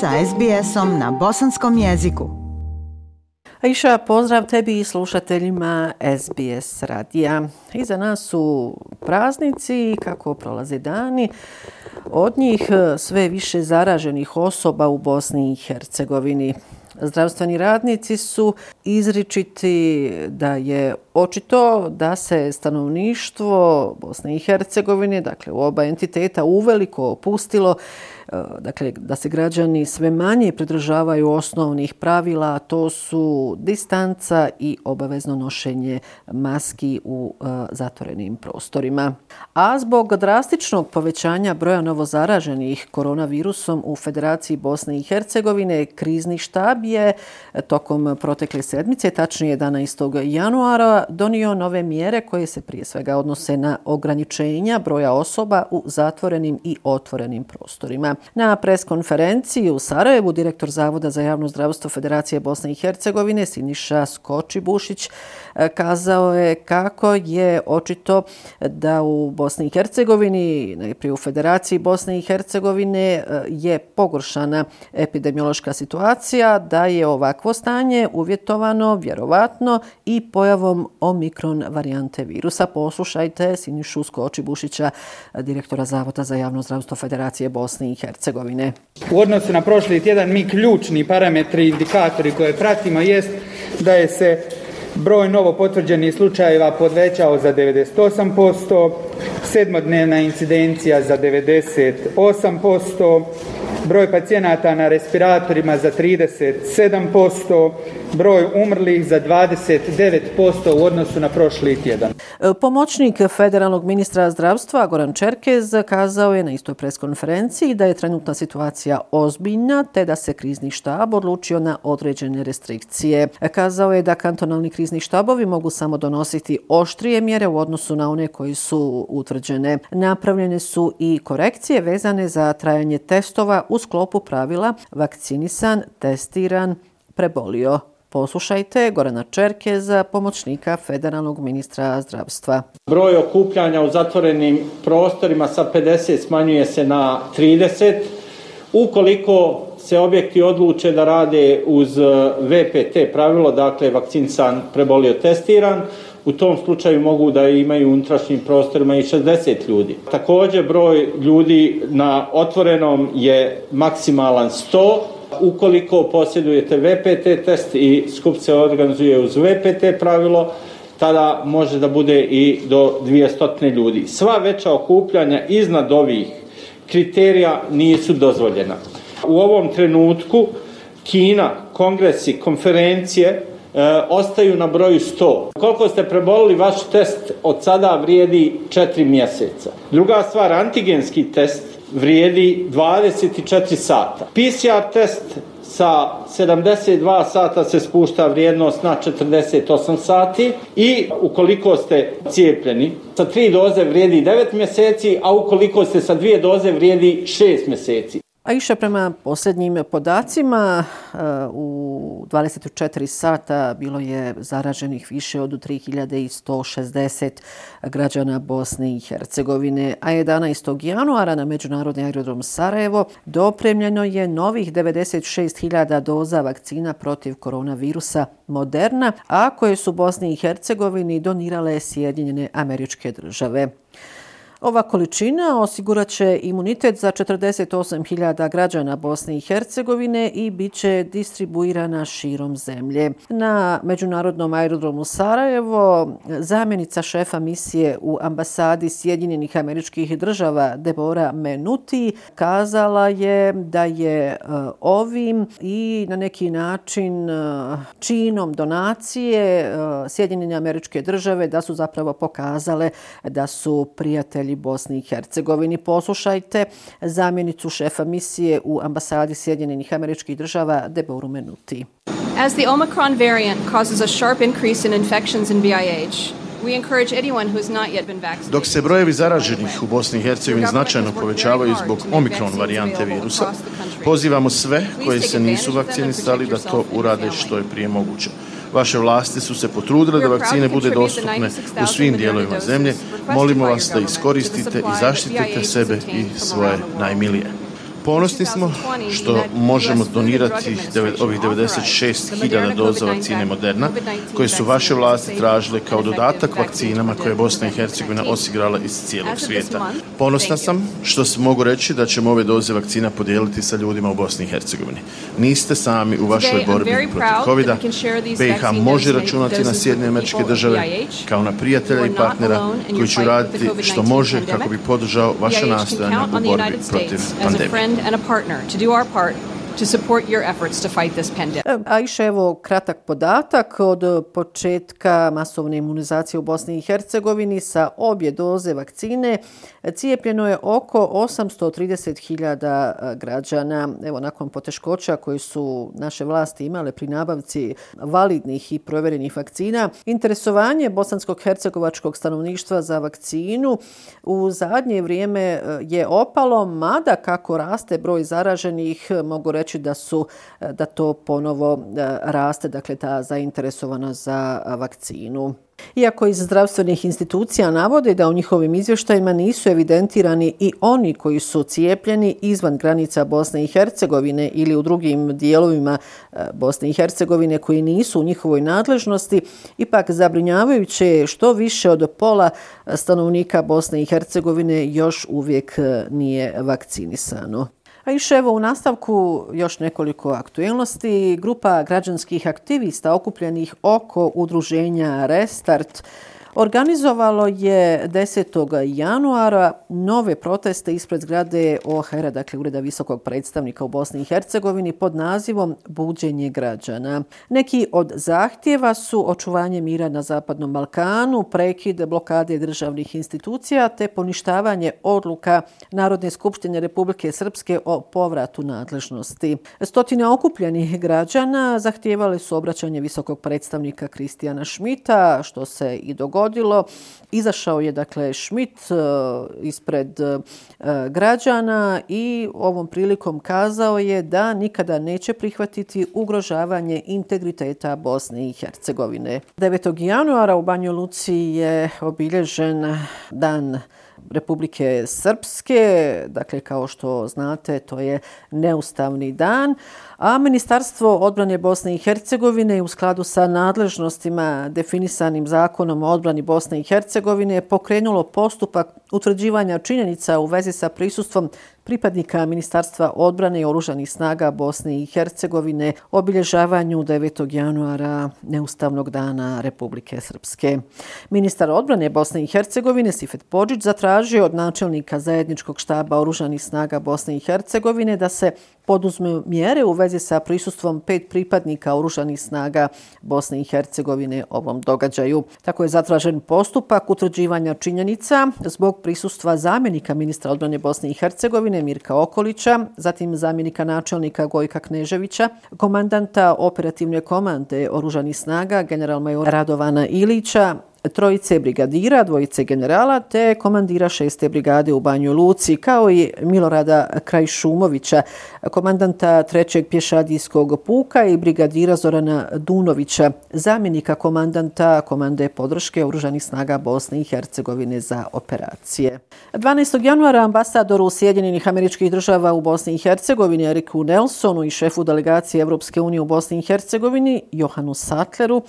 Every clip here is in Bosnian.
sa SBS-om na bosanskom jeziku. Aisha, pozdrav tebi i slušateljima SBS radija. Iza nas su praznici, kako prolaze dani. Od njih e, sve više zaraženih osoba u Bosni i Hercegovini. Zdravstveni radnici su izričiti da je očito da se stanovništvo Bosne i Hercegovine, dakle u oba entiteta, uveliko opustilo Eh, dakle, da se građani sve manje pridržavaju osnovnih pravila, a to su distanca i obavezno nošenje maski u eh, zatvorenim prostorima. A zbog drastičnog povećanja broja novozaraženih koronavirusom u Federaciji Bosne i Hercegovine, krizni štab je eh, tokom protekle sedmice, tačnije 11. januara, donio nove mjere koje se prije svega odnose na ograničenja broja osoba u zatvorenim i otvorenim prostorima. Na preskonferenciji u Sarajevu direktor Zavoda za javno zdravstvo Federacije Bosne i Hercegovine Siniša Skoči-Bušić e, kazao je kako je očito da u Bosni i Hercegovini, najprije u Federaciji Bosne i Hercegovine, e, je pogoršana epidemiološka situacija, da je ovakvo stanje uvjetovano vjerovatno i pojavom omikron varijante virusa. Poslušajte Sinišu Skoči-Bušića, direktora Zavoda za javno zdravstvo Federacije Bosne i Hercegovine. Hercegovine. U odnosu na prošli tjedan mi ključni parametri i indikatori koje pratimo jest da je se broj novo potvrđenih slučajeva podvećao za 98%, sedmodnevna incidencija za 98%, broj pacijenata na respiratorima za 37%, broj umrlih za 29% u odnosu na prošli tjedan. E, pomoćnik federalnog ministra zdravstva Goran Čerkez kazao je na istoj preskonferenciji da je trenutna situacija ozbiljna te da se krizni štab odlučio na određene restrikcije. E, kazao je da kantonalni krizni štabovi mogu samo donositi oštrije mjere u odnosu na one koji su utvrđene. Napravljene su i korekcije vezane za trajanje testova u sklopu pravila vakcinisan, testiran, prebolio. Poslušajte Gorana Čerkeza, pomoćnika federalnog ministra zdravstva. Broj okupljanja u zatvorenim prostorima sa 50 smanjuje se na 30. Ukoliko se objekti odluče da rade uz VPT pravilo, dakle vakcinsan prebolio testiran, u tom slučaju mogu da imaju u unutrašnjim prostorima i 60 ljudi. Također broj ljudi na otvorenom je maksimalan 100, ukoliko posjedujete VPT test i skup se organizuje uz VPT pravilo, tada može da bude i do 200 ljudi. Sva veća okupljanja iznad ovih kriterija nisu dozvoljena. U ovom trenutku Kina, kongresi, konferencije e, ostaju na broju 100. Koliko ste prebolili, vaš test od sada vrijedi 4 mjeseca. Druga stvar, antigenski test vrijedi 24 sata. PCR test sa 72 sata se spušta vrijednost na 48 sati i ukoliko ste cijepljeni sa tri doze vrijedi 9 mjeseci, a ukoliko ste sa dvije doze vrijedi 6 mjeseci. A iša prema posljednjim podacima, e, u 24 sata bilo je zaraženih više od 3160 građana Bosne i Hercegovine, a 11. januara na Međunarodni aerodrom Sarajevo dopremljeno je novih 96.000 doza vakcina protiv koronavirusa Moderna, a koje su Bosni i Hercegovini donirale Sjedinjene američke države. Ova količina osigurat će imunitet za 48.000 građana Bosne i Hercegovine i bit će distribuirana širom zemlje. Na Međunarodnom aerodromu Sarajevo zamjenica šefa misije u ambasadi Sjedinjenih američkih država Debora Menuti kazala je da je e, ovim i na neki način e, činom donacije Sjedinjenih Sjedinjene američke države da su zapravo pokazale da su prijatelji prijatelji Bosni i Hercegovini. Poslušajte zamjenicu šefa misije u ambasadi Sjedinjenih američkih država Deboru Menuti. As the Omicron variant causes a sharp increase in infections in BIH, Dok se brojevi zaraženih u Bosni i Hercegovini značajno povećavaju zbog omikron varijante virusa, pozivamo sve koji se nisu vakcinisali da to urade što je prije moguće. Vaše vlasti su se potrudile da vakcine bude dostupne u svim dijelovima zemlje. Molimo vas da iskoristite i zaštitite sebe i svoje najmilije. Ponosni smo što možemo donirati ovih 96.000 doza vakcine Moderna, koje su vaše vlasti tražile kao dodatak vakcinama koje je Bosna i Hercegovina osigrala iz cijelog svijeta. Ponosna sam što se mogu reći da ćemo ove doze vakcina podijeliti sa ljudima u Bosni i Hercegovini. Niste sami u vašoj borbi protiv covid BiH može računati na Sjedinje američke države kao na prijatelja i partnera koji će raditi što može kako bi podržao vaše nastojanja u borbi protiv pandemije and a partner to do our part to support your efforts to fight this pandemic. A iše evo kratak podatak od početka masovne imunizacije u Bosni i Hercegovini sa obje doze vakcine cijepljeno je oko 830.000 građana. Evo nakon poteškoća koji su naše vlasti imale pri nabavci validnih i provjerenih vakcina, interesovanje bosanskog hercegovačkog stanovništva za vakcinu u zadnje vrijeme e, je opalo, mada kako raste broj zaraženih, mogu reći reći da su e, da to ponovo e, raste, dakle ta zainteresovana za e, vakcinu. Iako iz zdravstvenih institucija navode da u njihovim izvještajima nisu evidentirani i oni koji su cijepljeni izvan granica Bosne i Hercegovine ili u drugim dijelovima Bosne i Hercegovine koji nisu u njihovoj nadležnosti, ipak zabrinjavajuće što više od pola stanovnika Bosne i Hercegovine još uvijek nije vakcinisano. Pa A i evo u nastavku još nekoliko aktuelnosti. Grupa građanskih aktivista okupljenih oko udruženja Restart organizovalo je 10. januara nove proteste ispred zgrade OHR, dakle Ureda visokog predstavnika u Bosni i Hercegovini, pod nazivom Buđenje građana. Neki od zahtjeva su očuvanje mira na Zapadnom Balkanu, prekide blokade državnih institucija te poništavanje odluka Narodne skupštine Republike Srpske o povratu nadležnosti. Stotine okupljenih građana zahtjevali su obraćanje visokog predstavnika Kristijana Šmita, što se i dogodilo dogodilo. Izašao je dakle Schmidt e, ispred e, građana i ovom prilikom kazao je da nikada neće prihvatiti ugrožavanje integriteta Bosne i Hercegovine. 9. januara u Banju Luci je obilježen dan Republike Srpske, dakle kao što znate to je neustavni dan, a Ministarstvo odbrane Bosne i Hercegovine u skladu sa nadležnostima definisanim zakonom o odbrani Bosne i Hercegovine pokrenulo postupak utvrđivanja činjenica u vezi sa prisustvom pripadnika Ministarstva odbrane i oružanih snaga Bosne i Hercegovine obilježavanju 9. januara Neustavnog dana Republike Srpske. Ministar odbrane Bosne i Hercegovine Sifet Pođić zatražio od načelnika zajedničkog štaba oružanih snaga Bosne i Hercegovine da se poduzme mjere u vezi sa prisustvom pet pripadnika oružanih snaga Bosne i Hercegovine ovom događaju. Tako je zatražen postupak utvrđivanja činjenica zbog prisustva zamjenika ministra odbrane Bosne i Hercegovine Mirka Okolića, zatim zamjenika načelnika Gojka Kneževića, komandanta operativne komande oružanih snaga general major Radovana Ilića, trojice brigadira, dvojice generala, te komandira šeste brigade u Banju Luci, kao i Milorada Krajšumovića, komandanta trećeg pješadijskog puka i brigadira Zorana Dunovića, zamjenika komandanta komande podrške oružanih snaga Bosne i Hercegovine za operacije. 12. januara ambasadoru Sjedinjenih američkih država u Bosni i Hercegovini Eriku Nelsonu i šefu delegacije Evropske unije u Bosni i Hercegovini Johanu Satleru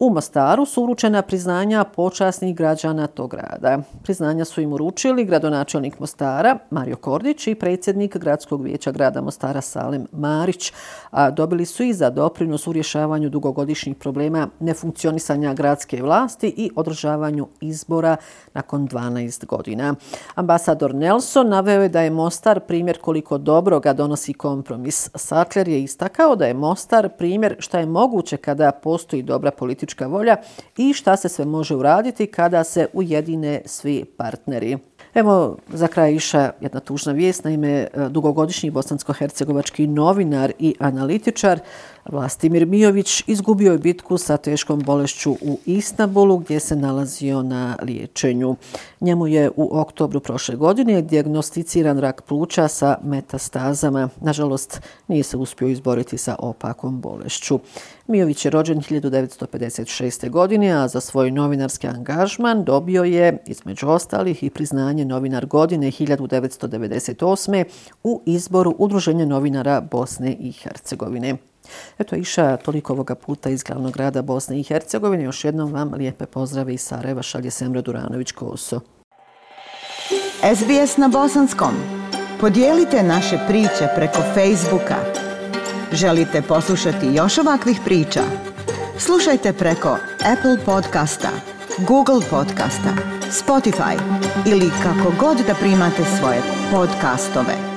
U Mostaru su uručena priznanja počasnih građana tog grada. Priznanja su im uručili gradonačelnik Mostara Mario Kordić i predsjednik gradskog vijeća grada Mostara Salem Marić, a dobili su i za doprinos u rješavanju dugogodišnjih problema nefunkcionisanja gradske vlasti i održavanju izbora nakon 12 godina. Ambasador Nelson naveo je da je Mostar primjer koliko dobro ga donosi kompromis. Sattler je istakao da je Mostar primjer šta je moguće kada postoji dobra politička politička volja i šta se sve može uraditi kada se ujedine svi partneri. Evo, za kraj iša jedna tužna vijest, naime, dugogodišnji bosansko-hercegovački novinar i analitičar Vlastimir Mijović izgubio je bitku sa teškom bolešću u Istanbulu gdje se nalazio na liječenju. Njemu je u oktobru prošle godine diagnosticiran rak pluća sa metastazama. Nažalost, nije se uspio izboriti sa opakom bolešću. Mijović je rođen 1956. godine, a za svoj novinarski angažman dobio je, između ostalih, i priznanje novinar godine 1998. u izboru Udruženja novinara Bosne i Hercegovine. Eto, Iša, toliko ovoga puta iz glavnog grada Bosne i Hercegovine. Još jednom vam lijepe pozdrave iz Sarajeva, šalje Semra Duranović-Koso. SBS na bosanskom. Podijelite naše priče preko Facebooka. Želite poslušati još ovakvih priča? Slušajte preko Apple podcasta, Google podcasta, Spotify ili kako god da primate svoje podcastove.